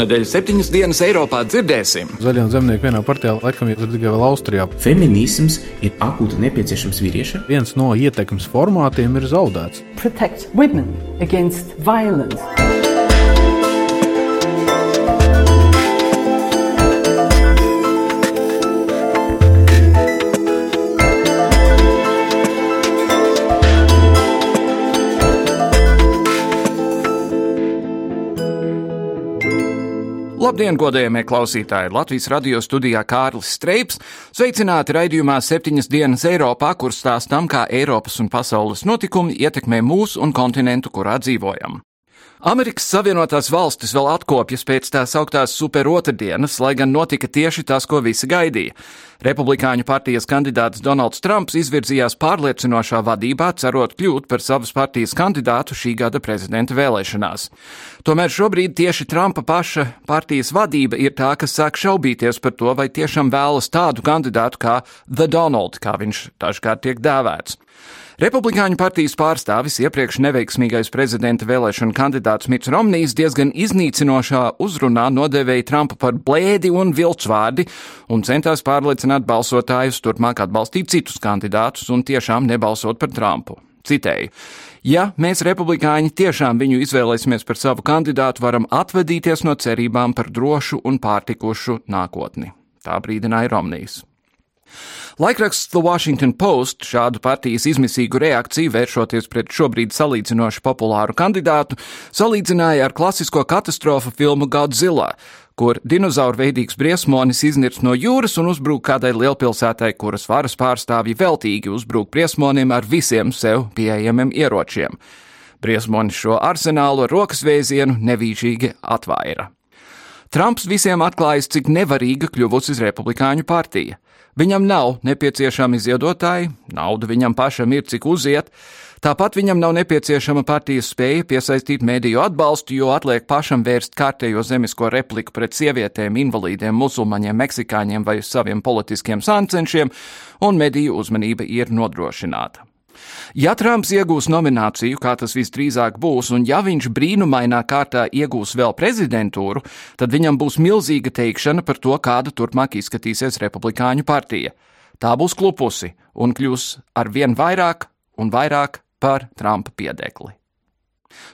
Šonadēļ septiņas dienas Eiropā dzirdēsim. Zaļie un zemnieki vienā partijā laikam ir tikai vēl Austrijā. Feminisms ir akūti nepieciešams vīriešiem. Viens no ietekmes formātiem ir zaudēts. Protect women against violence. Labdien, godējamie klausītāji! Latvijas radio studijā Kārlis Streips. Sveicināti raidījumā septiņas dienas Eiropā, kur stāstām, kā Eiropas un pasaules notikumi ietekmē mūsu un kontinentu, kurā dzīvojam. Amerikas Savienotās valstis vēl atkopjas pēc tās augtās superotrdienas, lai gan notika tieši tas, ko visi gaidīja. Republikāņu partijas kandidāts Donalds Trumps izvirzījās pārliecinošā vadībā, cerot kļūt par savas partijas kandidātu šī gada prezidenta vēlēšanās. Tomēr šobrīd tieši Trumpa paša partijas vadība ir tā, kas sāk šaubīties par to, vai tiešām vēlas tādu kandidātu kā The Donald, kā viņš dažkārt tiek dēvēts. Republikāņu partijas pārstāvis iepriekš neveiksmīgais prezidenta vēlēšana kandidāts Mits Romnijs diezgan iznīcinošā uzrunā nodēvēja Trumpu par blēdi un vilcvārdi un centās pārliecināt balsotājus turpmāk atbalstīt citus kandidātus un tiešām nebalsot par Trumpu. Citēju. Ja mēs, republikāņi, tiešām viņu izvēlēsimies par savu kandidātu, varam atvadīties no cerībām par drošu un pārtikušu nākotni. Tā brīdināja Romnijs. Laikraksts The Washington Post šādu partijas izmisīgu reakciju vēršoties pret šobrīd salīdzinoši populāru kandidātu salīdzināja ar klasisko katastrofu filmu Godzilla, kur dinozauru veidīgs briesmonis iznirst no jūras un uzbrūk kādai lielpilsētai, kuras varas pārstāvji veltīgi uzbrūk briesmonim ar visiem sev pieejamiem ieročiem. Briesmonis šo arsenālu ar rokas vēzienu nevīžīgi atvaira. Trumps visiem atklājas, cik nevarīga kļuvusi republikāņu partija. Viņam nav nepieciešami ziedotāji, nauda viņam pašam ir cik uziet, tāpat viņam nav nepieciešama partijas spēja piesaistīt mēdīju atbalstu, jo atliek pašam vērst kārtējo zemisko repliku pret sievietēm, invalīdiem, musulmaņiem, meksikāņiem vai saviem politiskiem sāncenšiem, un mediju uzmanība ir nodrošināta. Ja Trumps iegūs nomināciju, kā tas visdrīzāk būs, un ja viņš brīnumainā kārtā iegūs vēl prezidentūru, tad viņam būs milzīga teikšana par to, kāda turpmāk izskatīsies Republikāņu partija. Tā būs klupusi un kļūs ar vien vairāk un vairāk par Trumpa piedekli.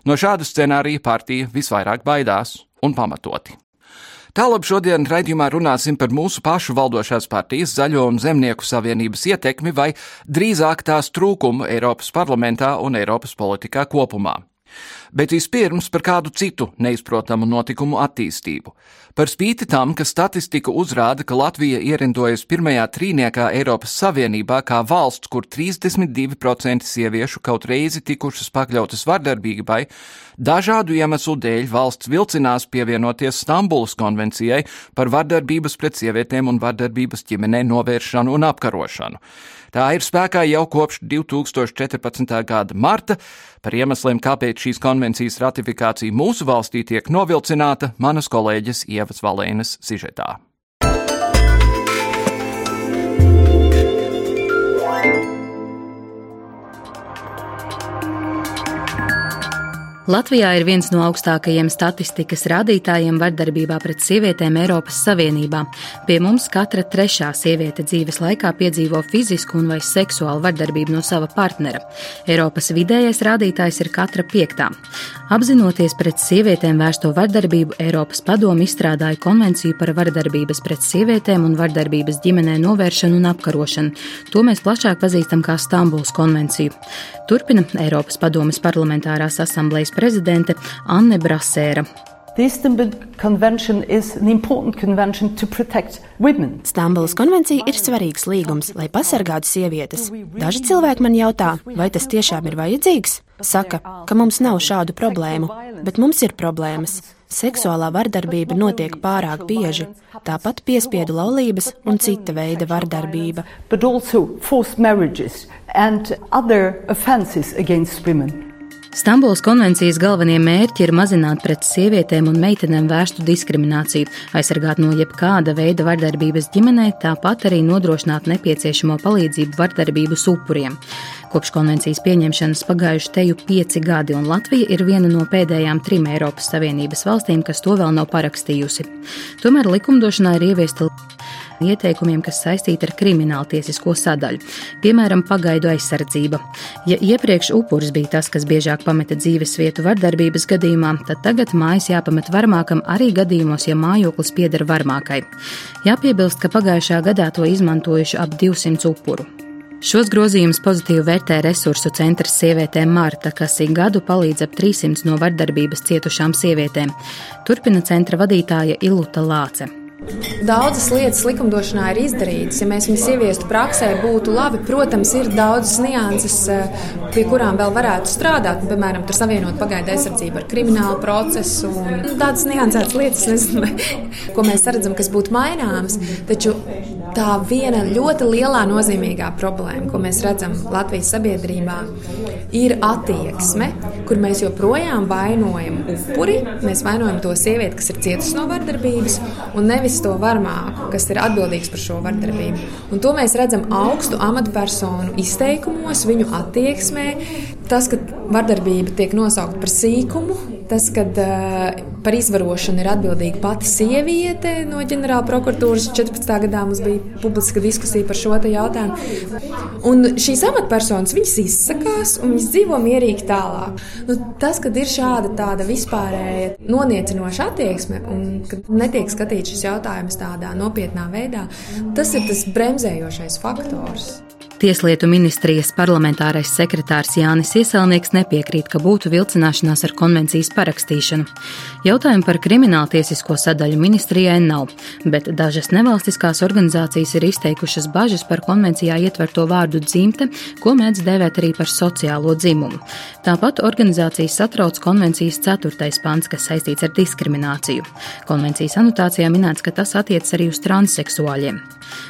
No šāda scenārija partija visvairāk baidās un pamatoti. Tālāk šodien raidījumā runāsim par mūsu pašu valdošās partijas Zaļo un Zemnieku savienības ietekmi vai drīzāk tās trūkumu Eiropas parlamentā un Eiropas politikā kopumā bet vispirms par kādu citu neizprotamu notikumu attīstību. Par spīti tam, ka statistika uzrāda, ka Latvija ierindojas pirmajā trīniekā Eiropas Savienībā kā valsts, kur 32% sieviešu kaut reizi tikušas pakļautas vardarbībai, dažādu iemeslu dēļ valsts vilcinās pievienoties Stambulas konvencijai par vardarbības pret sievietēm un vardarbības ģimenē novēršanu un apkarošanu. Tā ir spēkā jau kopš 2014. gada marta. Par iemesliem, kāpēc šīs konvencijas ratifikācija mūsu valstī tiek novilcināta, manas kolēģis Ievas Valēnas sižetā. Latvijā ir viens no augstākajiem statistikas rādītājiem vardarbībā pret sievietēm Eiropas Savienībā. Pie mums katra trešā sieviete dzīves laikā piedzīvo fizisku un vai seksuālu vardarbību no sava partnera. Eiropas vidējais rādītājs ir katra piektā. Apzinoties pret sievietēm vērsto vardarbību, Eiropas padomu izstrādāja konvenciju par vardarbības pret sievietēm un vardarbības ģimenē novēršanu un apkarošanu. To mēs plašāk pazīstam kā Stambuls konvenciju. Turpina Eiropas padomes parlamentārās asamblejas prezidente Anne Brasēra. Stambulas konvencija ir svarīgs līgums, lai pasargātu sievietes. Daži cilvēki man jautā, vai tas tiešām ir vajadzīgs? Saka, ka mums nav šādu problēmu, bet mums ir problēmas. Seksuālā vardarbība notiek pārāk bieži, tāpat piespiedu laulības un cita veida vardarbība. Stambulas konvencijas galvenie mērķi ir mazināt pret sievietēm un meitenēm vērstu diskrimināciju, aizsargāt no jebkāda veida vardarbības ģimenē, tāpat arī nodrošināt nepieciešamo palīdzību vardarbības upuriem. Kopš konvencijas pieņemšanas pagājuši teju pieci gadi, un Latvija ir viena no pēdējām trim Eiropas Savienības valstīm, kas to vēl nav parakstījusi. Tomēr likumdošanā ir ieviesta ieteikumiem, kas saistīti ar kriminālu tiesisko sadaļu, piemēram, pagaidu aizsardzība. Ja iepriekš upuris bija tas, kas biežāk pameta dzīves vietu vardarbības gadījumā, tad tagad mājas jāpamet varmākam arī gadījumos, ja mājoklis pieder varmākai. Jāpiebilst, ka pagājušā gadā to izmantojuši ap 200 upuru. Šos grozījumus pozitīvi vērtē resursu centrs sievietēm Marta, kas ik gadu palīdz ap 300 no vardarbības cietušām sievietēm. Turpina centra vadītāja Iluta Lāce. Daudzas lietas likumdošanā ir izdarītas. Ja mēs viņus ieviestu praksē, būtu labi. Protams, ir daudzas nianses, eh, pie kurām vēl varētu strādāt. Piemēram, tur savienot pagaidu aizsardzību ar kriminālu procesu un tādas niansētas lietas, nezinu, ko mēs redzam, kas būtu maināmas. Taču tā viena ļoti lielā nozīmīgā problēma, ko mēs redzam Latvijas sabiedrībā, ir attieksme, kur mēs joprojām vainojam upuri. Mēs vainojam to sievieti, kas ir cietusi no vardarbības, un nevis to varmāku, kas ir atbildīgs par šo vardarbību. Un to mēs redzam augstu amatpersonu izteikumos, viņu attieksmē. Tas, ka vardarbība tiek nosaukta par sīkumu, tas, ka uh, par izvarošanu ir atbildīga pati sieviete no ģenerāla prokuratūras 14. gadā mums bija publiska diskusija par šo jautājumu. Un šīs amatpersonas viņas izsakās un viņas dzīvo mierīgi tālāk. Nu, tas, kad ir šāda tāda vispārēja noniecinoša attieksme un kad netiek skatīts šis jautājums tādā nopietnā veidā, tas ir tas bremzējošais faktors. Tieslietu ministrijas parlamentārais sekretārs Jānis Ieselnieks nepiekrīt, ka būtu vilcināšanās ar konvencijas parakstīšanu. Jautājumu par krimināltiesisko sadaļu ministrijai nav, bet dažas nevalstiskās organizācijas ir izteikušas bažas par konvencijā ietverto vārdu dzimte, ko mēdz dēvēt arī par sociālo dzimumu. Tāpat organizācijas satrauc konvencijas 4. pants, kas saistīts ar diskrimināciju. Konvencijas anotācijā minēts, ka tas attiecas arī uz transseksuāļiem.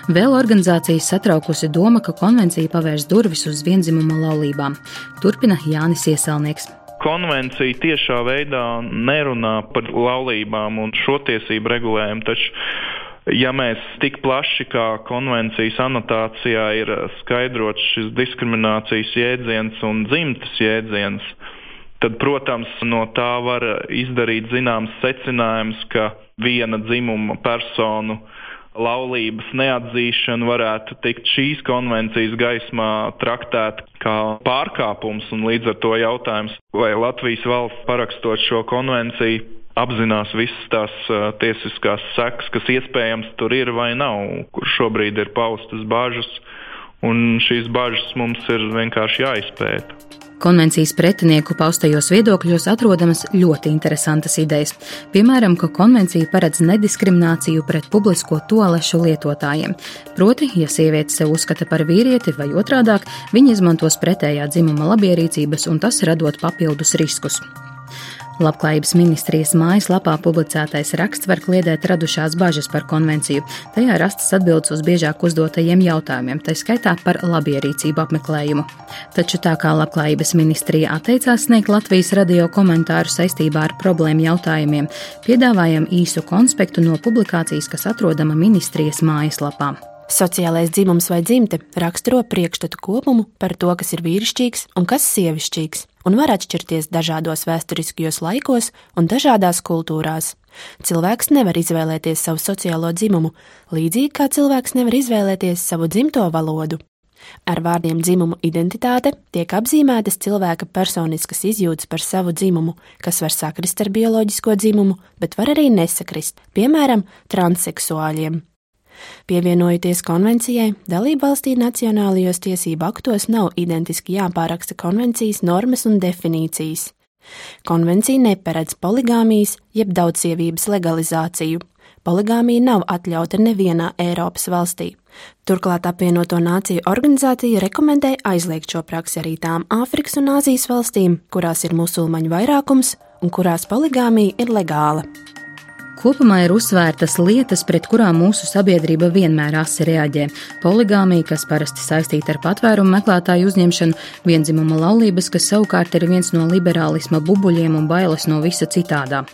Vēl organizācijas satraukusi doma, ka konvencija pavērs durvis uz vienzimuma laulībām. Turpina Jānis Ieselnieks konvencija tiešā veidā nerunā par laulībām un šo tiesību regulējumu, taču, ja mēs tik plaši kā konvencijas anotācijā ir skaidrots šis diskriminācijas jēdziens un dzimtas jēdziens, tad, protams, no tā var izdarīt zināms secinājums, ka viena dzimuma personu laulības neatzīšana varētu tikt šīs konvencijas gaismā traktēt kā pārkāpums, un līdz ar to jautājums, vai Latvijas valsts parakstot šo konvenciju apzinās visas tās uh, tiesiskās sekas, kas iespējams tur ir vai nav, kur šobrīd ir paustas bažas, un šīs bažas mums ir vienkārši jāizpēta. Konvencijas pretinieku paustajos viedokļos atrodamas ļoti interesantas idejas. Piemēram, ka konvencija paredz nediskrimināciju pret publisko toalešu lietotājiem. Proti, ja sieviete sev uzskata par vīrieti vai otrādāk, viņa izmantos pretējā dzimuma labierīcības un tas radot papildus riskus. Labklājības ministrijas mājaslapā publicētais raksts var kliedēt radušās bažas par konvenciju. Tajā rastas atbildes uz biežāk uzdotajiem jautājumiem, tā skaitā par labierīcību apmeklējumu. Taču tā kā Labklājības ministrija atteicās sniegt Latvijas radio komentāru saistībā ar problēmu jautājumiem, piedāvājam īsu konspektu no publikācijas, kas atrodama ministrijas mājaslapā. Sociālais dzimums vai dzimte raksturo priekšstatu kopumu par to, kas ir vīrišķīgs un kas sievišķīgs un var atšķirties dažādos vēsturiskajos laikos un dažādās kultūrās. Cilvēks nevar izvēlēties savu sociālo dzimumu, līdzīgi kā cilvēks nevar izvēlēties savu dzimto valodu. Ar vārdiem dzimuma identitāte tiek apzīmētas cilvēka personiskas izjūtas par savu dzimumu, kas var sakrist ar bioloģisko dzimumu, bet var arī nesakrist, piemēram, transseksuāļiem. Pievienojoties konvencijai, dalību valstī nacionālajos tiesību aktos nav identiski jāpāraksta konvencijas normas un definīcijas. Konvencija neparedz poligāmijas jeb daudzīvības legalizāciju. Poligāmija nav atļauta nevienā Eiropas valstī. Turklāt apvienoto nāciju organizācija rekomendē aizliegt šo praksi arī tām Āfrikas un Āzijas valstīm, kurās ir musulmaņu vairākums un kurās poligāmija ir legāla. Kopumā ir uzsvērtas lietas, pret kurām mūsu sabiedrība vienmēr asi reaģē - poligāmija, kas parasti saistīta ar patvērumu meklētāju uzņemšanu, vienzimuma laulības, kas savukārt ir viens no liberālisma bubuļiem un bailes no visa citādā.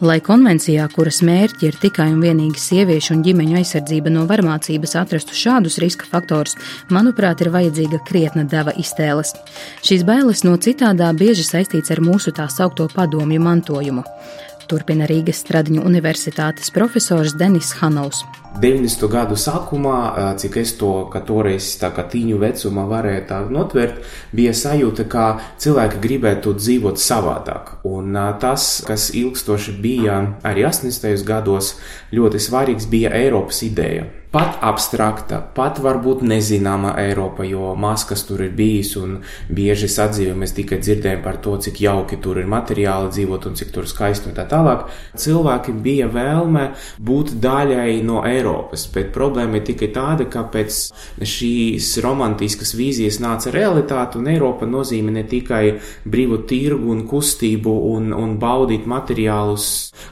Lai konvencijā, kuras mērķi ir tikai un vienīgi sieviešu un ģimeņu aizsardzība no varmācības, atrastu šādus riska faktorus, manuprāt, ir vajadzīga krietna deva iztēles. Šīs bailes no citādā bieži saistīts ar mūsu tā saukto padomju mantojumu. Turpina Rīgas Stradiņu universitātes profesors Denis Hanovs. 90. gadu sākumā, cik es to toreiz tā kā tīņu vecumā varēju tā notvert, bija sajūta, ka cilvēki gribētu dzīvot savādāk. Un tas, kas ilgstoši bija arī 80. gados, ļoti svarīgs bija Eiropas ideja pat abstrakta, pat varbūt nezināma Eiropa, jo maz kas tur ir bijis un bieži sadzīvē mēs tikai dzirdējam par to, cik jauki tur ir materiāli dzīvot un cik tur skaisti un tā tālāk. Cilvēkiem bija vēlme būt daļai no Eiropas, bet problēma ir tikai tāda, ka pēc šīs romantiskas vīzijas nāca realitāte un Eiropa nozīmē ne tikai brīvu tirgu un kustību un, un baudīt materiālus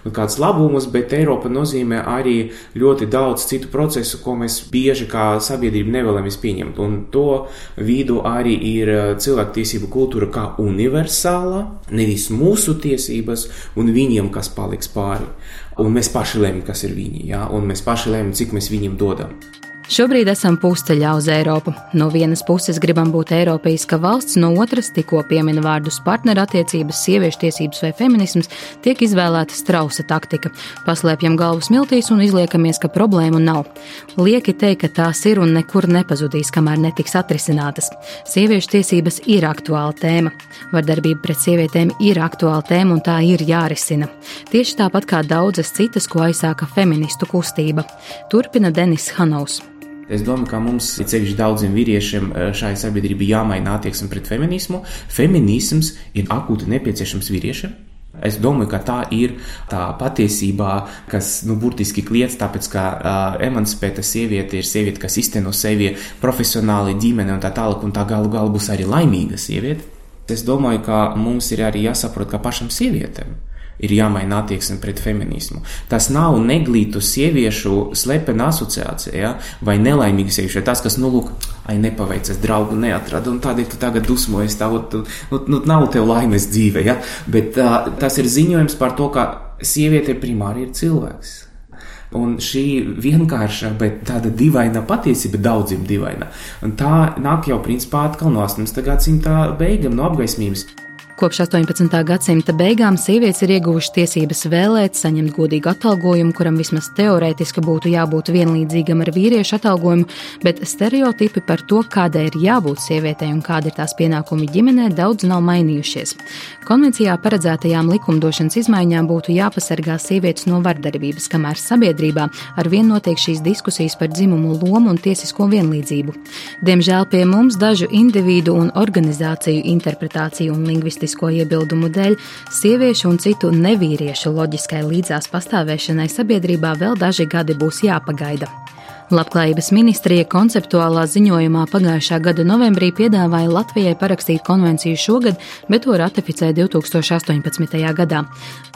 un kādus labumus, bet Eiropa nozīmē arī ļoti daudz citu procesu procesu, ko mēs bieži kā sabiedrība nevēlamies pieņemt. Un to vidu arī ir eh, cilvēktiesību kultūra kā universāla, nevis mūsu tiesības un viņiem, kas paliks pāri. Un mēs paši lemjam, kas ir viņi, ja? un mēs paši lemjam, cik mēs viņiem dodam. Šobrīd esam pusceļā uz Eiropu. No vienas puses gribam būt Eiropeiska valsts, no otras tikko piemina vārdus partnerattiecības, sieviešu tiesības vai feminisms, tiek izvēlēta strausa taktika. Paslēpjam galvu smiltīs un izliekamies, ka problēmu nav. Lieki teikt, ka tās ir un nekur nepazudīs, kamēr netiks atrisinātas. Sieviešu tiesības ir aktuāla tēma. Vardarbība pret sievietēm ir aktuāla tēma un tā ir jārisina. Tieši tāpat kā daudzas citas, ko aizsāka feministu kustība. Turpina Denis Hanovs. Es domāju, ka mums ceļš daudziem vīriešiem eh, šai sabiedrībai jāmaina attieksme pret feminismu. Feminisms ir akūti nepieciešams vīriešiem. Es domāju, ka tā ir tā patiesībā, kas nu, burtiski kliedz, tāpēc ka uh, emancipēta sieviete ir sieviete, kas izteno sevi profesionāli, ģimene un tā tālāk, un tā galu galā būs arī laimīga sieviete. Es domāju, ka mums ir arī jāsaprot, ka pašam sievietēm ir jāmaina attieksme pret feminismu. Tas nav neglītu sieviešu slepena asociācija ja? vai nelaimīga sieviešu. Tas, kas, nu, lūk, ai, nepaveicas, draugu neatrada, un tādēļ tu tagad dusmojies, tā, nu, nu, nav tev laimes dzīve. Ja? Bet uh, tas ir ziņojums par to, ka sieviete primāri ir cilvēks. Un šī vienkārša, bet tāda dīvaina patiesība, daudziem dīvaina. Un tā nāk jau principā atkal no 18. gadsimta beigām, no apgaismības. Kopš 18. gadsimta beigām sievietes ir ieguvušas tiesības vēlēt, saņemt godīgu atalgojumu, kuram vismaz teorētiski būtu jābūt vienlīdzīgam ar vīriešu atalgojumu, bet stereotipi par to, kādai ir jābūt sievietei un kāda ir tās pienākumi ģimenē, daudz nav mainījušies. Konvencijā paredzētajām likumdošanas izmaiņām būtu jāpasargā sievietes no vardarbības, kamēr sabiedrībā ar vien notiek šīs diskusijas par dzimumu lomu un tiesisko vienlīdzību. Diemžēl pie mums dažu individu un organizāciju interpretāciju un lingvistiku politisko iebildumu dēļ sieviešu un citu nevīriešu loģiskai līdzās pastāvēšanai sabiedrībā vēl daži gadi būs jāpagaida. Labklājības ministrija konceptuālā ziņojumā pagājušā gada novembrī piedāvāja Latvijai parakstīt konvenciju šogad, bet to ratificēja 2018. gadā.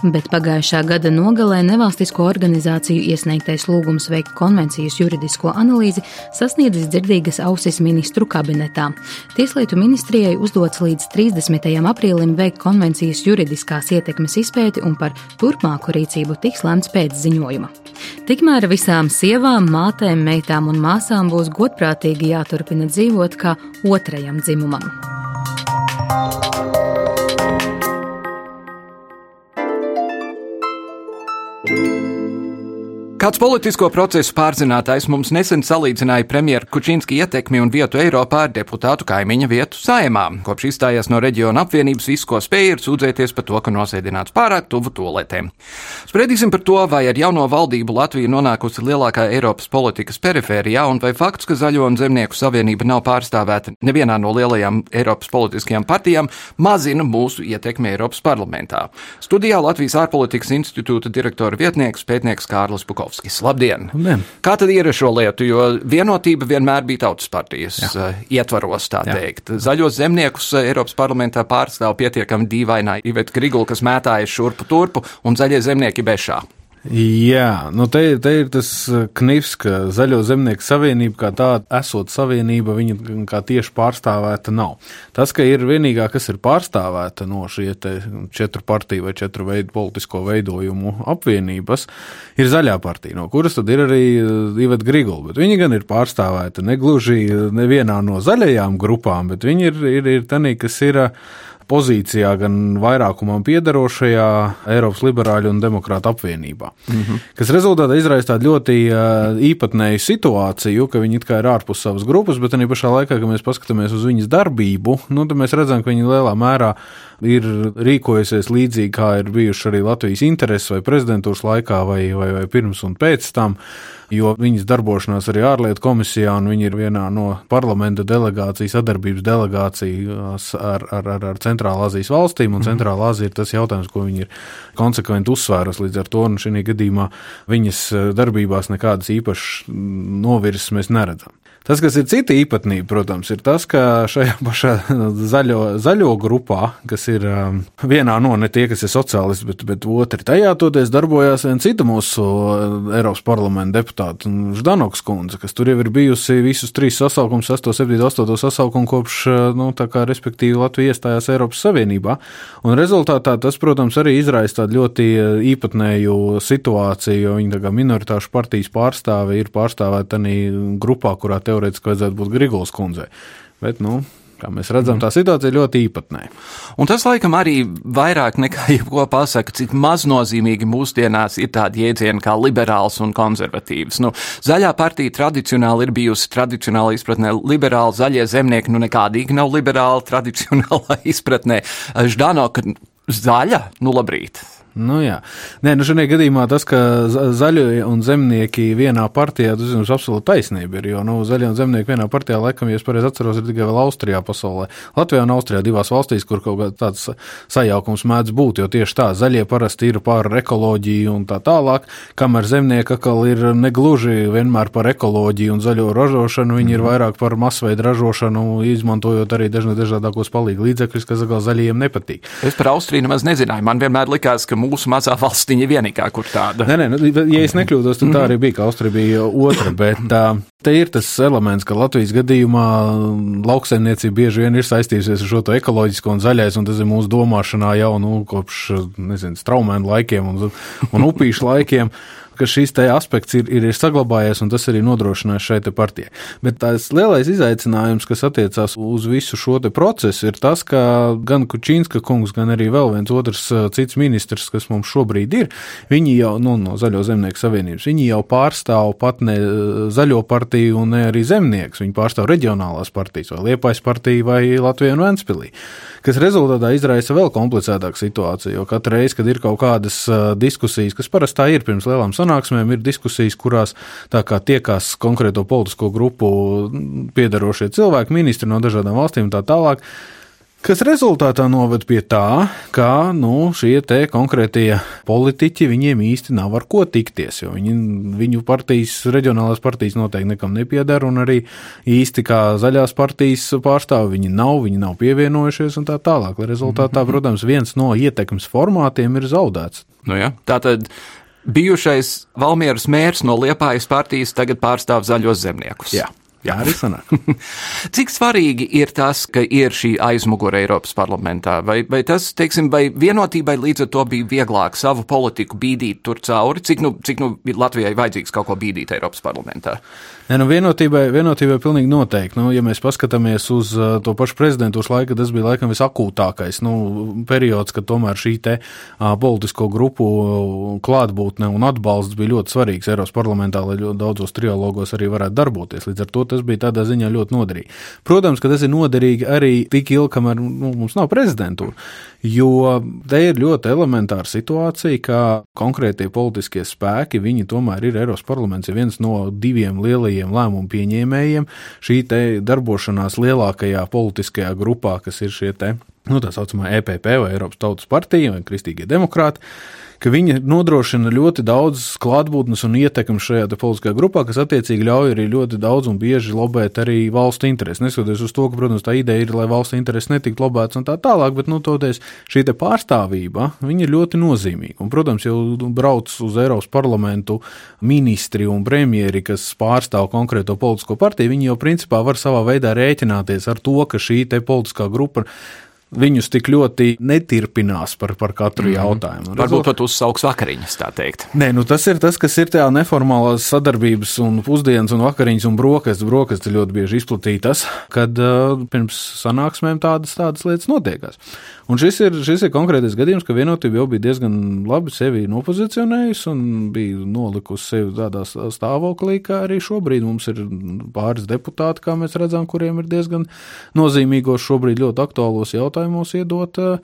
Bet pagājušā gada nogalē nevalstisko organizāciju iesniegtais lūgums veikt konvencijas juridisko analīzi sasniedzis dzirdīgas ausis ministru kabinetā. Tieslietu ministrijai uzdots līdz 30. aprīlim veikt konvencijas juridiskās ietekmes izpēti un par turpmāku rīcību tiks lemts pēc ziņojuma. Tikmēr visām sievām, mātēm, meitām un māsām būs godprātīgi jāturpina dzīvot kā otrajam dzimumam. Kāds politisko procesu pārzinātājs mums nesen salīdzināja premjeru Kučinski ietekmi un vietu Eiropā ar deputātu kaimiņa vietu saimā. Kopš izstājās no reģiona apvienības, viss, ko spēja, ir sūdzēties par to, ka nosēdināts pārāk tuvu toletēm. Spriedīsim par to, vai ar jauno valdību Latvija nonākusi lielākā Eiropas politikas perifērijā, un vai fakts, ka Zaļo un Zemnieku savienība nav pārstāvēta nevienā no lielajām Eiropas politiskajām partijām, mazina mūsu ietekmi Eiropas parlamentā. Studijā Latvijas ārpolitikas institūta direktora vietnieks pētnieks Kārlis Bukovs. Dombrovskis. Labdien! Labdien! Kā tad ir ar šo lietu? Jo vienotība vienmēr bija tautas partijas Jā. uh, ietvaros, tā Jā. teikt. Zaļos zemniekus uh, Eiropas parlamentā pārstāv pietiekami dīvainā Iveta Grigula, kas mētājas šurpu turpu, un zaļie zemnieki bešā. Jā, nu te, te ir tas uh, knifs, ka Zaļo zemnieku savienība kā tāda esot savienība, viņa kā tieši pārstāvēta nav. Tas, ka ir vienīgā, kas ir pārstāvēta no šie četru partiju vai četru veidu politisko veidojumu apvienības, ir zaļā partija, no kuras tad ir arī uh, Iveta Grigula, bet viņi gan ir pārstāvēta negluži nevienā no zaļajām grupām, bet viņi ir, ir, ir tanī, kas ir pozīcijā, gan vairākumam piedarošajā Eiropas liberāļu un demokrātu apvienībā. Mm -hmm. Kas rezultātā izraisa tādu ļoti īpatnēju situāciju, ka viņi it kā ir ārpus savas grupas, bet arī pašā laikā, kad mēs paskatāmies uz viņas darbību, nu, tad mēs redzam, ka viņi lielā mērā ir rīkojusies līdzīgi, kā ir bijuši arī Latvijas intereses vai prezidentūras laikā vai, vai, vai pirms un pēc tam jo viņas darbošanās arī ārlietu komisijā, un viņi ir vienā no parlamenta delegācijas, sadarbības delegācijas ar, ar, ar, ar Centrālā Azijas valstīm, un mhm. Centrālā Azija ir tas jautājums, ko viņi ir konsekventi uzsvērusi līdz ar to, šī gadījumā viņas darbībās nekādas īpašas novirzes mēs neredzam. Tas, kas ir cita īpatnība, protams, ir tas, ka šajā pašā zaļo, zaļo grupā, kas ir um, vienā no ne tie, kas ir sociālisti, bet, bet otri tajā toties darbojās viena cita mūsu uh, Eiropas parlamenta deputāta, Ždanoks kundze, kas tur jau ir bijusi visus trīs sasaukumus, 8, 7, 8 sasaukumu kopš, uh, nu, tā kā respektīvi Latvija iestājās Eiropas Savienībā. Un rezultātā tas, protams, arī izraisa tādu ļoti uh, īpatnēju situāciju, jo viņi tā kā minoritāšu partijas pārstāve ir pārstāvēta arī grupā, kurā teorētiski vajadzētu būt Grigolas kundzei. Bet, nu, Kā mēs redzam, tā situācija ir ļoti īpatnēja. Un tas, laikam, arī vairāk nekā jebko pasaka, cik maznozīmīgi mūsdienās ir tādi jēdzieni kā liberāls un konservatīvs. Nu, zaļā partija tradicionāli ir bijusi tradicionāli izpratnē liberāli, zaļie zemnieki, nu nekādīgi nav liberāli tradicionālā izpratnē. Ždano, ka zaļa, nu labrīt. Nu, jā, Nē, nu šajā gadījumā tas, ka zaļie un zemnieki vienā partijā, tas jums absolūti taisnība ir. Jo nu, zaļie un zemnieki vienā partijā, laikam, ja es pareizi atceros, ir tikai vēl Austrijā pasaulē. Latvijā un Austrijā divās valstīs, kur kaut kāds sajaukums mēdz būt, jo tieši tā zaļie parasti ir par ekoloģiju un tā tālāk, kamēr zemnieki atkal ir negluži vienmēr par ekoloģiju un zaļo ražošanu, viņi mm. ir mhm. vairāk par masveidu ražošanu, izmantojot arī dažādākos palīgu līdzekļus, kas zaļajiem nepatīk. Es par Austriju nemaz nezināju. Man vienmēr likās, ka mūsu mazā valstiņa vienīgā, kur tāda. Nē, nē, nu, ja es nekļūdos, tad tā arī bija, ka Austrija bija otra, bet te ir tas elements, ka Latvijas gadījumā lauksaimniecība bieži vien ir saistījusies ar šo to ekoloģisko un zaļais, un tas ir mūsu domāšanā jau, nu, kopš, nezinu, straumēnu laikiem un, un upīšu laikiem ka šis aspekts ir, ir, ir saglabājies un tas arī nodrošinās šai partijai. Bet tas lielais izaicinājums, kas attiecās uz visu šo procesu, ir tas, ka gan Kučīnska kungs, gan arī vēl viens otrs cits ministrs, kas mums šobrīd ir, viņi jau nu, no Zaļo zemnieku savienības, viņi jau pārstāv pat ne Zaļo partiju un ne arī zemnieks. Viņi pārstāv reģionālās partijas vai Liepais partiju vai Latviju un Ventspilī kas rezultātā izraisa vēl komplicētāku situāciju. Jo katru reizi, kad ir kaut kādas uh, diskusijas, kas parasti tā ir pirms lielām sanāksmēm, ir diskusijas, kurās tiekās konkrēto politisko grupu piedarošie cilvēki, ministri no dažādām valstīm un tā tālāk. Kas rezultātā noved pie tā, ka nu, šie konkrētie politiķi viņiem īsti nav ar ko tikties, jo viņi, viņu partijas, reģionālās partijas noteikti nekam nepiedara, un arī īsti kā zaļās partijas pārstāvi viņi nav, viņi nav pievienojušies un tā tālāk. Rezultātā, protams, viens no ietekmes formātiem ir zaudēts. Nu ja, tā tad bijušais Valmieras mērs no Liepājas partijas tagad pārstāv zaļos zemniekus. Jā. Jā, arī sanāk. Cik svarīgi ir tas, ka ir šī aizmugure Eiropas parlamentā? Vai, vai tas, teiksim, vai vienotībai līdz ar to bija vieglāk savu politiku bīdīt tur cauri? Cik nu, cik nu Latvijai vajadzīgs kaut ko bīdīt Eiropas parlamentā? Nē, nu vienotībai, vienotībai pilnīgi noteikti. Nu, ja mēs paskatāmies uz uh, to pašu prezidentūras laiku, tas bija laikam visakūtākais nu, periods, kad tomēr šī te uh, politisko grupu klātbūtne un atbalsts bija ļoti svarīgs Eiropas parlamentā, lai ļoti daudzos trialogos arī varētu darboties. Līdz ar to tas bija tādā ziņā ļoti noderīgi. Protams, ka tas ir noderīgi arī tik ilgi, kamēr nu, mums nav prezidentūra. Jo te ir ļoti elementāra situācija, ka konkrētie politiskie spēki, viņi tomēr ir Eiropas parlaments, ir viens no diviem lielajiem lēmumu pieņēmējiem. Šī te darbošanās lielākajā politiskajā grupā, kas ir šie te nu, tā saucamā EPP vai Eiropas Tautas partija vai Kristīgie demokrāti ka viņi nodrošina ļoti daudz klātbūtnes un ietekmes šajā politiskajā grupā, kas attiecīgi ļauj arī ļoti daudz un bieži lobēt arī valsts intereses. Neskatoties uz to, ka, protams, tā ideja ir, lai valsts intereses netiktu lobētas un tā tālāk, bet, nu, toties šī pārstāvība, viņa ir ļoti nozīmīga. Un, protams, jau brauc uz Eiropas parlamentu ministri un premjeri, kas pārstāv konkrēto politisko partiju, viņi jau principā var savā veidā rēķināties ar to, ka šī politiskā grupa viņus tik ļoti netirpinās par, par katru mm. jautājumu. Varbūt pat uzsauks vakariņas, tā teikt. Nē, nu tas ir tas, kas ir tajā neformālās sadarbības un pusdienas un vakariņas un brokastis. Brokastis ļoti bieži izplatītas, kad uh, pirms sanāksmēm tādas, tādas lietas notiekās. Un šis ir, šis ir konkrētais gadījums, ka vienotība jau bija diezgan labi sevi nopozicionējusi un bija nolikusi sevi tādā stāvoklī, kā arī šobrīd mums ir pāris deputāti, kā mēs redzam, kuriem ir diezgan nozīmīgos šobrīd ļoti aktuālos jautājumos iedot uh, iedota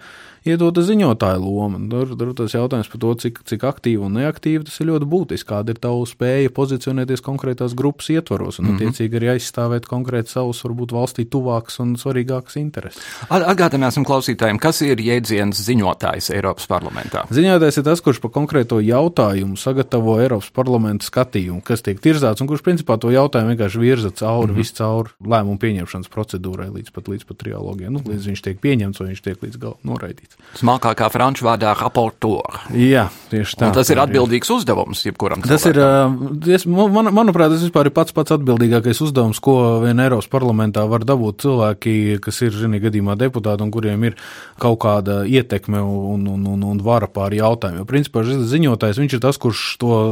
ziņotāja loma. Tur, tur tas jautājums par to, cik, cik aktīvi un neaktīvi tas ir ļoti būtiski. Kāda ir tava spēja pozicionēties konkrētās grupas ietvaros un, mm -hmm. attiecīgi, arī aizstāvēt konkrēti savus, varbūt valstī tuvākas un svarīgākas intereses. Atgādināsim klausītājiem, kas ir jēdziens ziņotājs Eiropas parlamentā. Ziņotājs ir tas, kurš par konkrēto jautājumu sagatavo Eiropas parlamenta skatījumu, kas tiek tirzāts un kurš principā to jautājumu vienkārši virza cauri, mm -hmm. viscaur lēmumu pieņemšanas procedūrai līdz pat, līdz pat trialogiem. Nu, līdz viņš tiek pieņemts vai viņš tiek līdz galam noraidīts. Smalkākā franču vārdā rapportūra. Jā, tieši tā. Un tas ir atbildīgs ir. uzdevums jebkuram tas cilvēkam. ir, es, man, manuprāt, tas vispār ir pats pats atbildīgākais uzdevums, ko vien Eiropas parlamentā var dabūt cilvēki, kas ir, zinī, gadījumā deputāti un kuriem ir kaut kāda ietekme un, un, un, un vara pār jautājumu. Jo, principā, ziņotājs, viņš ir tas, kurš to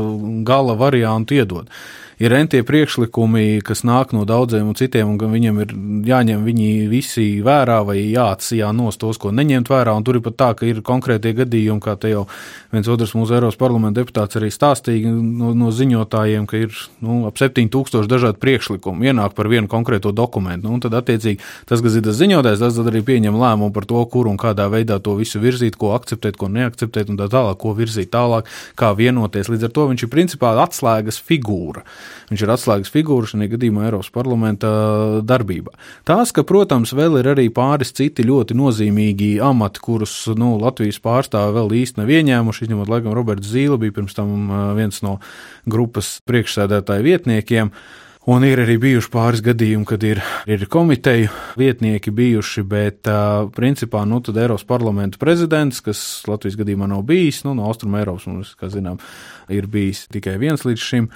gala variantu iedod ir rentie priekšlikumi, kas nāk no daudziem un citiem, un viņiem ir jāņem viņi visi vērā vai jāatsijā nos tos, ko neņemt vērā. Un tur ir pat tā, ka ir konkrētie gadījumi, kā te jau viens otrs mūsu Eiropas parlamenta deputāts arī stāstīja no, no ziņotājiem, ka ir nu, ap 7000 dažādu priekšlikumu ienāk par vienu konkrēto dokumentu. Nu, tad, attiecīgi, tas, kas ir tas ziņotājs, tas arī pieņem lēmumu par to, kur un kādā veidā to visu virzīt, ko akceptēt, ko neakceptēt, un tā tālāk, ko virzīt tālāk, kā vienoties. Līdz ar to viņš ir principā atslēgas figūra. Viņš ir atslēgas figūra šajā gadījumā Eiropas parlamenta darbībā. Tās, ka, protams, vēl ir arī pāris citi ļoti nozīmīgi amati, kurus nu, Latvijas pārstāvi vēl īsti nav ieņēmuši, izņemot, laikam, Roberts Zīle bija pirms tam viens no grupas priekšsēdētāju vietniekiem. Un ir arī bijuši pāris gadījumi, kad ir, ir komiteju vietnieki bijuši, bet uh, principā nu, Eiropas parlamenta prezidents, kas Latvijas gadījumā nav bijis, nu, no Austrum Eiropas mums, kā zinām, ir bijis tikai viens līdz šim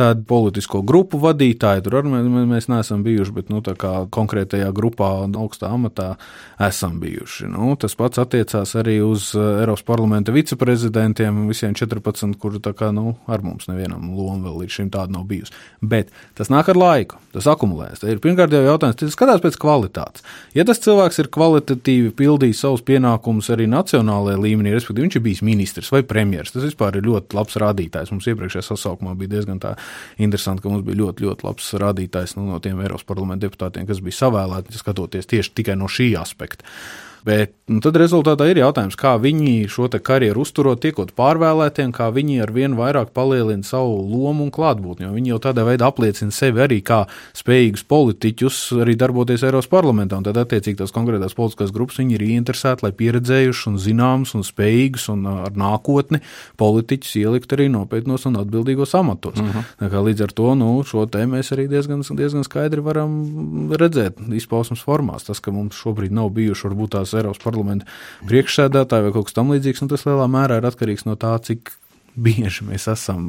tādu politisko grupu vadītāji. Tur arī mēs neesam bijuši, bet nu, konkrētajā grupā un augstā amatā esam bijuši. Nu, tas pats attiecās arī uz eh, Eiropas parlamenta viceprezidentiem, visiem 14, kuri kā, nu, ar mums nevienam loma vēl līdz šim tāda nav bijusi. Bet tas nāk ar laiku, tas akumulējas. Ir pirmkārt jau jautājums, tas skatās pēc kvalitātes. Ja tas cilvēks ir kvalitatīvi pildījis savus pienākumus arī nacionālajā līmenī, respektīvi viņš ir bijis ministrs vai premjeras, tas vispār ir ļoti labs rādītājs. Mums iepriekšējā sasaukumā bija diezgan tā interesanti, ka mums bija ļoti, ļoti labs rādītājs nu, no tiem Eiropas parlamenta deputātiem, kas bija savēlēti, skatoties tieši tikai no šī aspekta. Bet nu, tad rezultātā ir jautājums, kā viņi šo karjeru uzturot, tiekot pārvēlētiem, kā viņi ar vien vairāk palielina savu lomu un klātbūtni. Viņi jau tādā veidā apliecina sevi arī kā spējīgus politiķus, arī darboties Eiropas parlamentā. Tad, attiecīgi, tās konkrētās politiskās grupas ir ieinteresēti, lai pieredzējuši un zināmus un spējīgus un ar nākotni politiķus ielikt arī nopietnos un atbildīgos amatos. Uh mhm. -huh. Līdz ar to nu, šo tēmu mēs arī diezgan, diezgan skaidri varam redzēt izpausmes formās. Tas, ka mums šobrīd nav bijuši varbūt tās Eiropas parlamenta priekšsēdētāji vai kaut kas tamlīdzīgs, un tas lielā mērā ir atkarīgs no tā, cik bieži mēs esam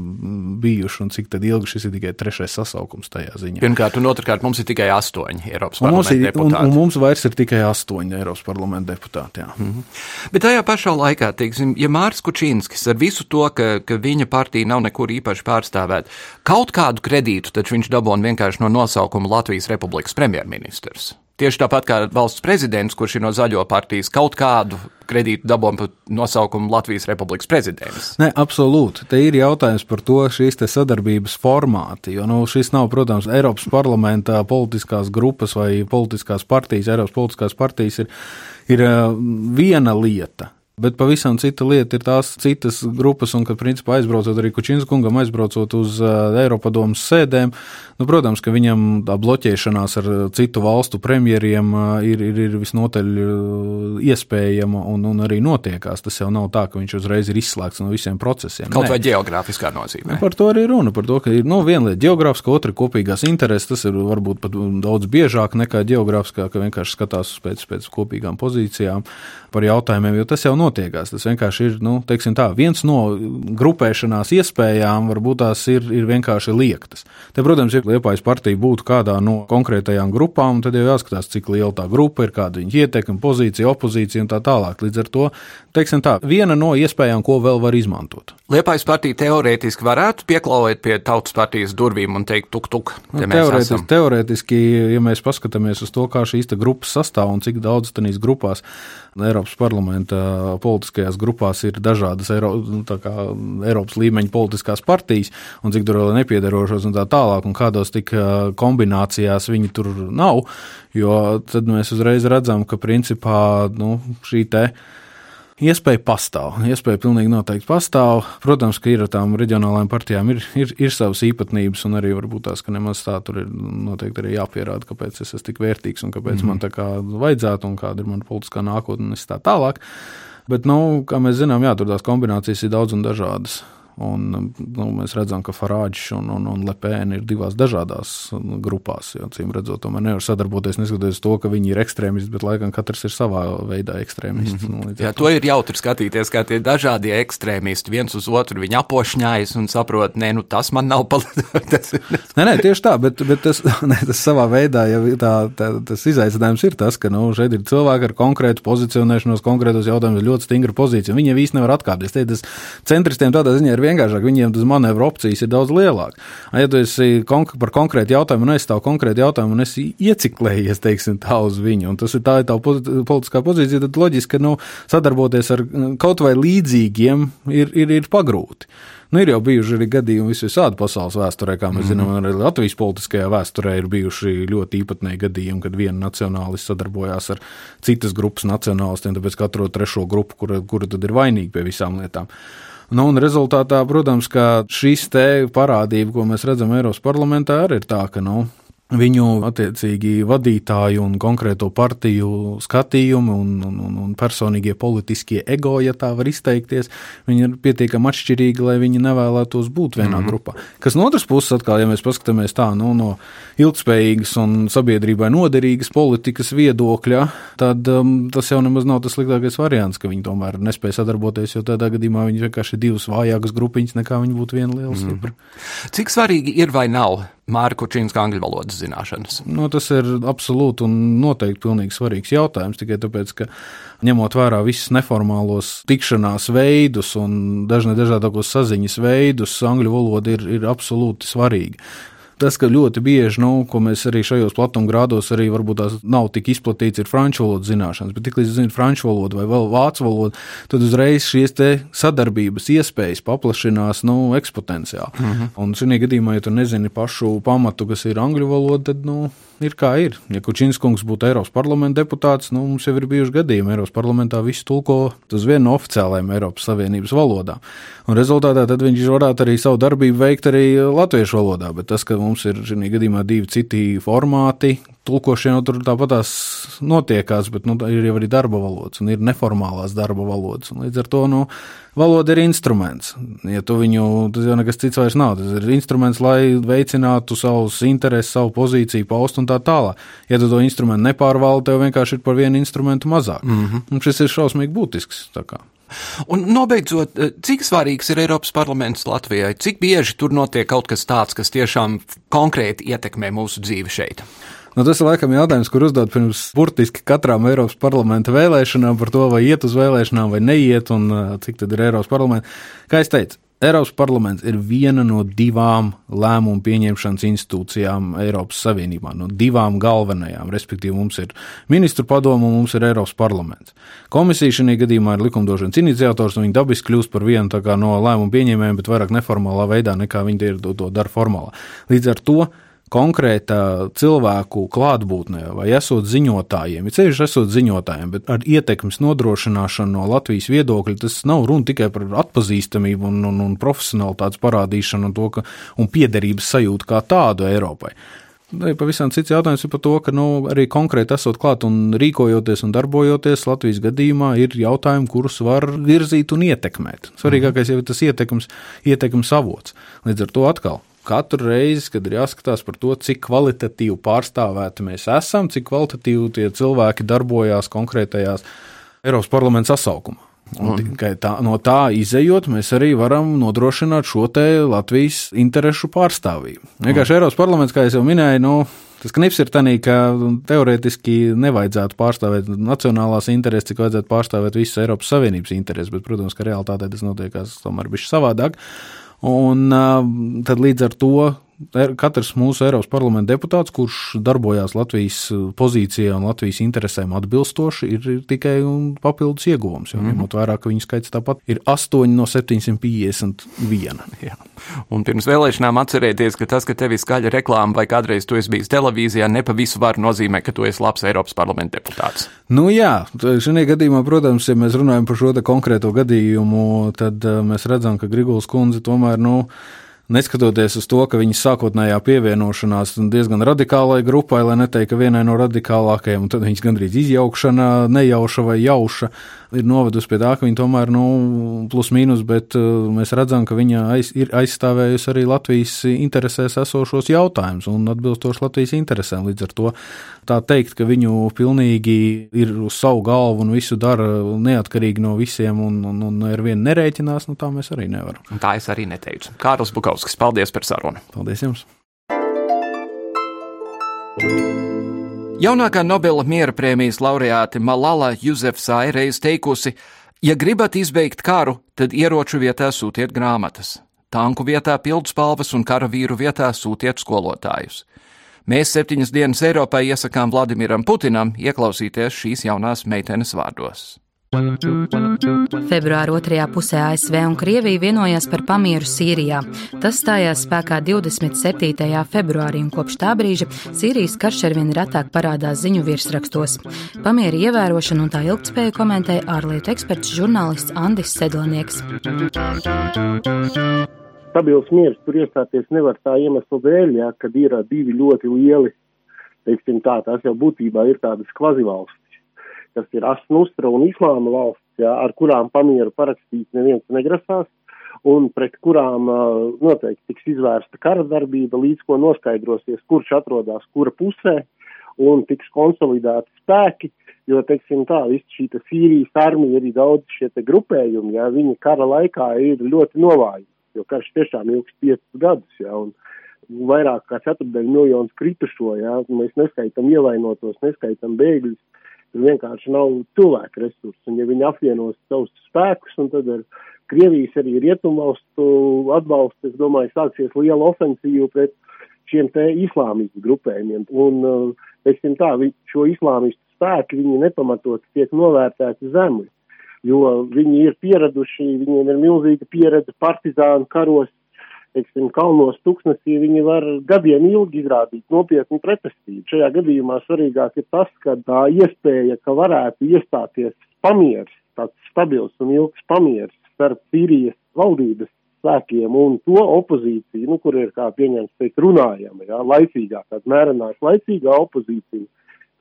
bijuši un cik ilgi šis ir tikai trešais sasaukums tajā ziņā. Pirmkārt, un otrkārt, mums ir tikai astoņi Eiropas un parlamenta ir, deputāti. Un, un mums vairs ir tikai astoņi Eiropas parlamenta deputāti. Jā. Mm -hmm. Bet tajā pašā laikā, teiksim, ja Mārcis Kučīnskis ar visu to, ka, ka viņa partija nav nekur īpaši pārstāvēta, kaut kādu kredītu taču viņš dabūna vienkārši no nosaukuma Latvijas Republikas premjerministrs. Tieši tāpat kā valsts prezidents, kurš ir no zaļo partijas, kaut kādu kredītu dabūjām par nosaukumu Latvijas Republikas prezidents. Nē, absolūti. Te ir jautājums par to šīs sadarbības formāti. Jo nu, šis nav, protams, Eiropas parlamentā politiskās grupas vai politiskās partijas, Eiropas politiskās partijas ir, ir viena lieta. Bet pavisam cita lieta ir tās citas grupas, un kad principā aizbraucot arī Kučins kungam, aizbraucot uz Eiropadomas sēdēm, nu, protams, ka viņam tā bloķēšanās ar citu valstu premjeriem ir, ir, ir visnotaļ iespējama un, un arī notiekās. Tas jau nav tā, ka viņš uzreiz ir izslēgts no visiem procesiem. Kaut Nē. vai geogrāfiskā nozīmē. Par to arī runa, par to, ka ir nu, viena lieta geogrāfiska, otra kopīgās intereses. Tas ir varbūt pat daudz biežāk nekā geogrāfiskā, ka vienkārši skatās pēc, pēc kopīgām pozīcijām par jautājumiem, jo tas jau notiekās. Tas vienkārši ir, nu, tā, viens no grupēšanās iespējām, varbūt tās ir, ir vienkārši liektas. Te, protams, ja Liepājas partija būtu kādā no konkrētajām grupām, tad jau jāskatās, cik liela tā grupa ir, kāda viņa ietekme, pozīcija, opozīcija un tā tālāk. Līdz ar to, teiksim tā, viena no iespējām, ko vēl var izmantot. Liepājas partija teorētiski varētu pieklauvēt pie tautas partijas durvīm un teikt, tuk, tuk. Nu, teorētiski, teorētiski, ja mēs paskatāmies uz to, kā šīs grupas sastāv un cik daudz tanīs grupās Eiropas parlamenta politiskajās grupās ir dažādas Eiro, nu, kā, Eiropas līmeņa politiskās partijas, un cik tur vēl ir nepiedarošos un tā tālāk, un kādos tik kombinācijās viņi tur nav. Jo tad mēs uzreiz redzam, ka principā nu, šī te Iespēja pastāv. Iespēja pilnīgi noteikti pastāv. Protams, ka ir tām reģionālajām partijām ir, ir, ir savas īpatnības, un arī varbūt tās, ka nemaz tā tur ir noteikti arī jāpierāda, kāpēc es esmu tik vērtīgs un kāpēc mm. man tā kā vajadzētu un kāda ir mana politiskā nākotne un tā tālāk. Bet, nu, kā mēs zinām, jā, tur tās kombinācijas ir daudz un dažādas. Un, nu, mēs redzam, ka Farāģis un, un, un Lepēna ir divās dažādās grupās. Jo, cīm redzot, tomēr nevar sadarboties, neskatoties to, ka viņi ir ekstrēmisti, bet laikam katrs ir savā veidā ekstrēmists. Mm -hmm. Jā, to ir jautri skatīties, kā tie dažādie ekstrēmisti viens uz otru viņi apošņājas un saprot, nē, nu tas man nav palīdzējis. nē, nē, tieši tā, bet, bet tas, ne, tas savā veidā jau tā, tā, tas izaicinājums ir tas, ka nu, šeit ir cilvēki ar konkrētu pozicionēšanos, konkrētos jautājumus, ļoti stingru pozīciju. Viņi jau īsti nevar atkāpties. Tie, tas centristiem tādā ziņā ir vienkāršāk, viņiem tas manevru opcijas ir daudz lielākas. Ja tu esi konk par konkrētu jautājumu un aizstāv konkrētu jautājumu un esi ieciklējies, teiksim, tā uz viņu, un tas ir tā ir tava politiskā pozīcija, tad loģiski, ka nu, sadarboties ar kaut vai līdzīgiem ir, ir, ir pagrūti. Nu, ir jau bijuši arī gadījumi visvisādi pasaules vēsturē, kā mēs mm -hmm. zinām, arī Latvijas politiskajā vēsturē ir bijuši ļoti īpatnēji gadījumi, kad viena nacionālists sadarbojās ar citas grupas nacionālistiem, tāpēc katru trešo grupu, kura, kura tad ir vainīga pie visām lietām. Nu, un rezultātā, protams, ka šīs te parādība, ko mēs redzam Eiropas parlamentā, arī ir tā, ka nu, viņu attiecīgi vadītāju un konkrēto partiju skatījumi un, un, un, un personīgie politiskie ego, ja tā var izteikties, viņi ir pietiekami atšķirīgi, lai viņi nevēlētos būt vienā mm -hmm. grupā. Kas no otras puses, atkal, ja mēs paskatāmies tā nu, no ilgspējīgas un sabiedrībai noderīgas politikas viedokļa, tad um, tas jau nemaz nav tas sliktākais variants, ka viņi tomēr nespēja sadarboties, jo tādā gadījumā viņi vienkārši ir divas vājākas grupiņas, nekā viņi būtu viena liela stipra. Mm -hmm. Cik svarīgi ir vai nav Māra Kučīnska angļu valodas zināšanas? Nu, tas ir absolūti un noteikti pilnīgi svarīgs jautājums, tikai tāpēc, ka ņemot vērā visus neformālos tikšanās veidus un dažādākos saziņas veidus, angļu valoda ir, ir absolūti svarīga tas, ka ļoti bieži, nu, ko mēs arī šajos platumgrādos arī varbūt tās nav tik izplatīts, ir franču valodas zināšanas, bet tiklīdz zini franču valodu vai vēl vācu valodu, tad uzreiz šīs sadarbības iespējas paplašinās nu, eksponenciāli. Mm -hmm. Un šī gadījumā, ja tu nezini pašu pamatu, kas ir angļu valoda, tad nu, ir kā ir. Ja Kučinskungs būtu Eiropas parlamenta deputāts, nu, mums jau ir bijuši gadījumi. Eiropas parlamentā visu tulko uz vienu no oficiālajām Eiropas Savienības valodām. Un rezultātā viņš varētu arī savu darbību veikt arī latviešu valodā, bet tas, ka mums ir šī gadījumā divi citi formāti. Tulkošana tur tāpatās notiekās, bet nu, ir jau arī darba valodas un ir neformālās darba valodas. Līdz ar to nu, valoda ir instruments. Ja tu viņu, tas jau nekas cits vairs nav. Tas ir instruments, lai veicinātu savus intereses, savu pozīciju, paust un tā tālāk. Ja tu to instrumentu nepārvaldi, tev vienkārši ir par vienu instrumentu mazāk. Mm -hmm. Un šis ir šausmīgi būtisks. Un nobeidzot, eh, cik svarīgs ir Eiropas parlaments Latvijai? Cik bieži tur notiek kaut kas tāds, kas tiešām konkrēti ietekmē mūsu dzīvi šeit? Nu, tas ir laikam jautājums, kur uzdot pirms burtiski katrām Eiropas parlamenta vēlēšanām par to, vai iet uz vēlēšanām vai neiet, un eh, cik tad ir Eiropas parlamenta. Kā es teicu, Eiropas parlaments ir viena no divām lēmumu pieņemšanas institūcijām Eiropas Savienībā, no divām galvenajām. Respektīvi, mums ir ministru padoma un mums ir Eiropas parlaments. Komisija šajā gadījumā ir likumdošanas iniciators, un viņi dabiski kļūst par vienu no lēmumu pieņēmējiem, bet vairāk neformālā veidā nekā viņi to dara formālā. Līdz ar to konkrēta cilvēku klātbūtnē vai esot ziņotājiem, ir ceļš esot ziņotājiem, bet ar ietekmes nodrošināšanu no Latvijas viedokļa tas nav runa tikai par atpazīstamību un, un, un profesionālitātes parādīšanu un, to, ka, un piederības sajūtu kā tādu Eiropai. Pavisam cits jautājums ir par to, ka nu, arī konkrēti esot klāt un rīkojoties un darbojoties Latvijas gadījumā, ir jautājumi, kurus var virzīt un ietekmēt. Svarīgākais jau ir tas ietekmes, ietekmes avots. Līdz ar to atkal katru reizi, kad ir jāskatās par to, cik kvalitatīvi pārstāvēti mēs esam, cik kvalitatīvi tie cilvēki darbojās konkrētajās Eiropas parlamenta sasaukumā. Un tikai tā, no tā izējot, mēs arī varam nodrošināt šo te Latvijas interešu pārstāvību. Vienkārši Eiropas parlaments, kā jau minēju, nu, tas knips ir tāds, ka teorētiski nevajadzētu pārstāvēt nacionālās intereses, cik vajadzētu pārstāvēt visas Eiropas Savienības intereses, bet, protams, ka realitātē tas notiekās tomēr bišķi savādāk. Un tad līdz ar to katrs mūsu Eiropas parlamenta deputāts, kurš darbojās Latvijas uh, pozīcijā un Latvijas interesēm atbilstoši, ir tikai papildus ieguvums. Jo mm -hmm. ņemot vērā, ka viņu skaits tāpat ir 8 no 751. Jā. Un pirms vēlēšanām atcerieties, ka tas, ka tev ir skaļa reklāma vai kādreiz tu esi bijis televīzijā, ne pa visu var nozīmē, ka tu esi labs Eiropas parlamenta deputāts. Nu jā, šajā gadījumā, protams, ja mēs runājam par šo konkrēto gadījumu, tad uh, mēs redzam, ka Griguls kundze tomēr, nu, neskatoties uz to, ka viņas sākotnējā pievienošanās diezgan radikālai grupai, lai neteikt, ka vienai no radikālākajām, un tad viņas gandrīz izjaukšana, nejauša vai jauša, ir novedusi pie tā, ka viņa tomēr, nu, plus mīnus, bet uh, mēs redzam, ka viņa aiz, ir aizstāvējusi arī Latvijas interesēs esošos jautājumus un atbilstoši Latvijas interesēm. Līdz ar to tā teikt, ka viņu pilnīgi ir uz savu galvu un visu dara neatkarīgi no visiem un, un, un ar vienu nerēķinās, nu tā mēs arī nevaram. Tā es arī neteicu. Kārlis Bukauskas, paldies par sarunu. Paldies jums! Jaunākā Nobela miera prēmijas laureāte Malala Jusefsai reiz teikusi, ja gribat izbeigt karu, tad ieroču vietā sūtiet grāmatas, tanku vietā pildspalvas un karavīru vietā sūtiet skolotājus. Mēs septiņas dienas Eiropai iesakām Vladimiram Putinam ieklausīties šīs jaunās meitenes vārdos. Februāra otrajā pusē ASV un Krievija vienojās par pamieru Sīrijā. Tas stājās spēkā 27. februārī, un kopš tā brīža Sīrijas karš arvien retāk parādās ziņu virsrakstos. Pamieru ievērošanu un tā ilgtspēju komentēja ārlietu eksperts žurnālists Andis Sedlanieks. Stabils miers tur iestāties nevar tā iemesla dēļ, ja, kad ir divi ļoti lieli, teiksim tā, tās jau būtībā ir tādas kvazivalsts kas ir Asnustra un Islāma valsts, jā, ar kurām pamieru parakstīt neviens negrasās, un pret kurām uh, noteikti tiks izvērsta kara darbība, līdz ko noskaidrosies, kurš atrodas kura pusē, un tiks konsolidēti spēki, jo, teiksim tā, viss šī Sīrijas armija, arī daudz šie te grupējumi, jā, viņi kara laikā ir ļoti novāji, jo karš tiešām ilgs 5 gadus, jā, un vairāk kā ceturdaļu miljonus kritušo, jā, mēs neskaitam ievainotos, neskaitam bēgļus, vienkārši nav cilvēku resursu. Un ja viņi apvienos savus spēkus, un tad ar Krievijas arī rietumvalstu atbalstu, es domāju, sāksies liela ofensīva pret šiem te islāmistu grupējumiem. Un, uh, teiksim tā, šo islāmistu spēki, viņi nepamatot tiek novērtēti zemi, jo viņi ir pieraduši, viņiem ir milzīga pieredze partizānu karos, teiksim, kalnos tuksnesī viņi var gadiem ilgi izrādīt nopietnu pretestību. Šajā gadījumā svarīgāk ir tas, ka tā iespēja, ka varētu iestāties pamieris, tāds stabils un ilgs pamieris starp Sīrijas valdības spēkiem un to opozīciju, nu, kur ir, kā pieņems teikt, runājama, jā, laicīgā, tāda mērenās laicīgā opozīcija,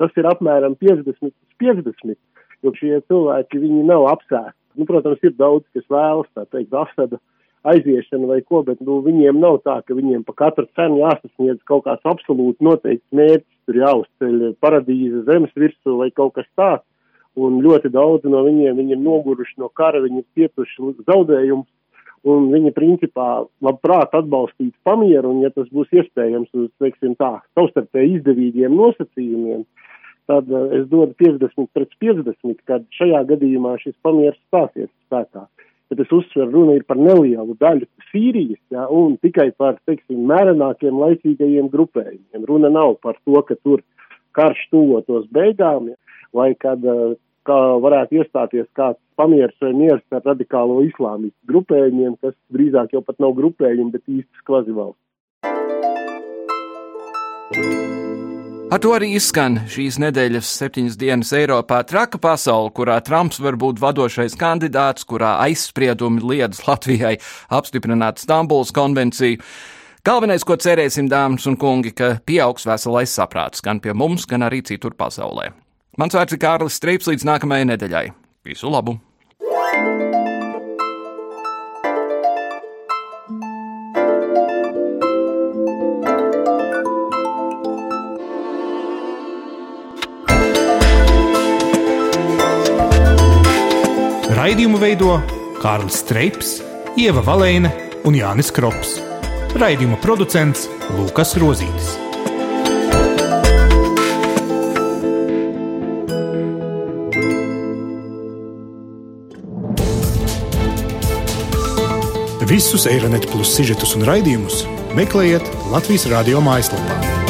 tas ir apmēram 50 uz 50, jo šie cilvēki, viņi nav apsēsti. Nu, protams, ir daudz, kas vēlas, tā teikt, Asada aiziešana vai ko, bet nu, viņiem nav tā, ka viņiem pa katru cenu jāsasniedz kaut kāds absolūti noteikts mērķis, tur jāuzceļ paradīze zemes virsū vai kaut kas tāds. Un ļoti daudz no viņiem viņi ir noguruši no kara, viņi ir cietuši zaudējumus, un viņi principā labprāt atbalstītu pamieru, un ja tas būs iespējams uz, teiksim tā, savstarpēji izdevīgiem nosacījumiem, tad uh, es dodu 50 pret 50, kad šajā gadījumā šis pamieris stāsies spēkā bet es uzsveru, runa ir par nelielu daļu Sīrijas, ja, un tikai par, teiksim, mērenākiem laicīgajiem grupējumiem. Runa nav par to, ka tur karš tuvotos beigām, ja, vai kad eh, kā varētu iestāties kāds pamieris vai miers ar radikālo islāmistu grupējumiem, kas drīzāk jau pat nav grupējumi, bet īstas kvazivalsts. Ar to arī izskan šīs nedēļas septiņas dienas Eiropā traka pasaule, kurā Trumps var būt vadošais kandidāts, kurā aizspriedumi liedz Latvijai apstiprināt Stambuls konvenciju. Galvenais, ko cerēsim, dāmas un kungi, ka pieaugs veselais saprāts gan pie mums, gan arī citur pasaulē. Mans vārds ir Kārlis Streips līdz nākamajai nedēļai. Visu labu! Raidījumu veido Kārlis Streips, Ieva Valēne un Jānis Krops. Raidījuma producents Lukas Rozītis. Visus Eironet plus sižetus un raidījumus meklējiet Latvijas radio mājaslapā.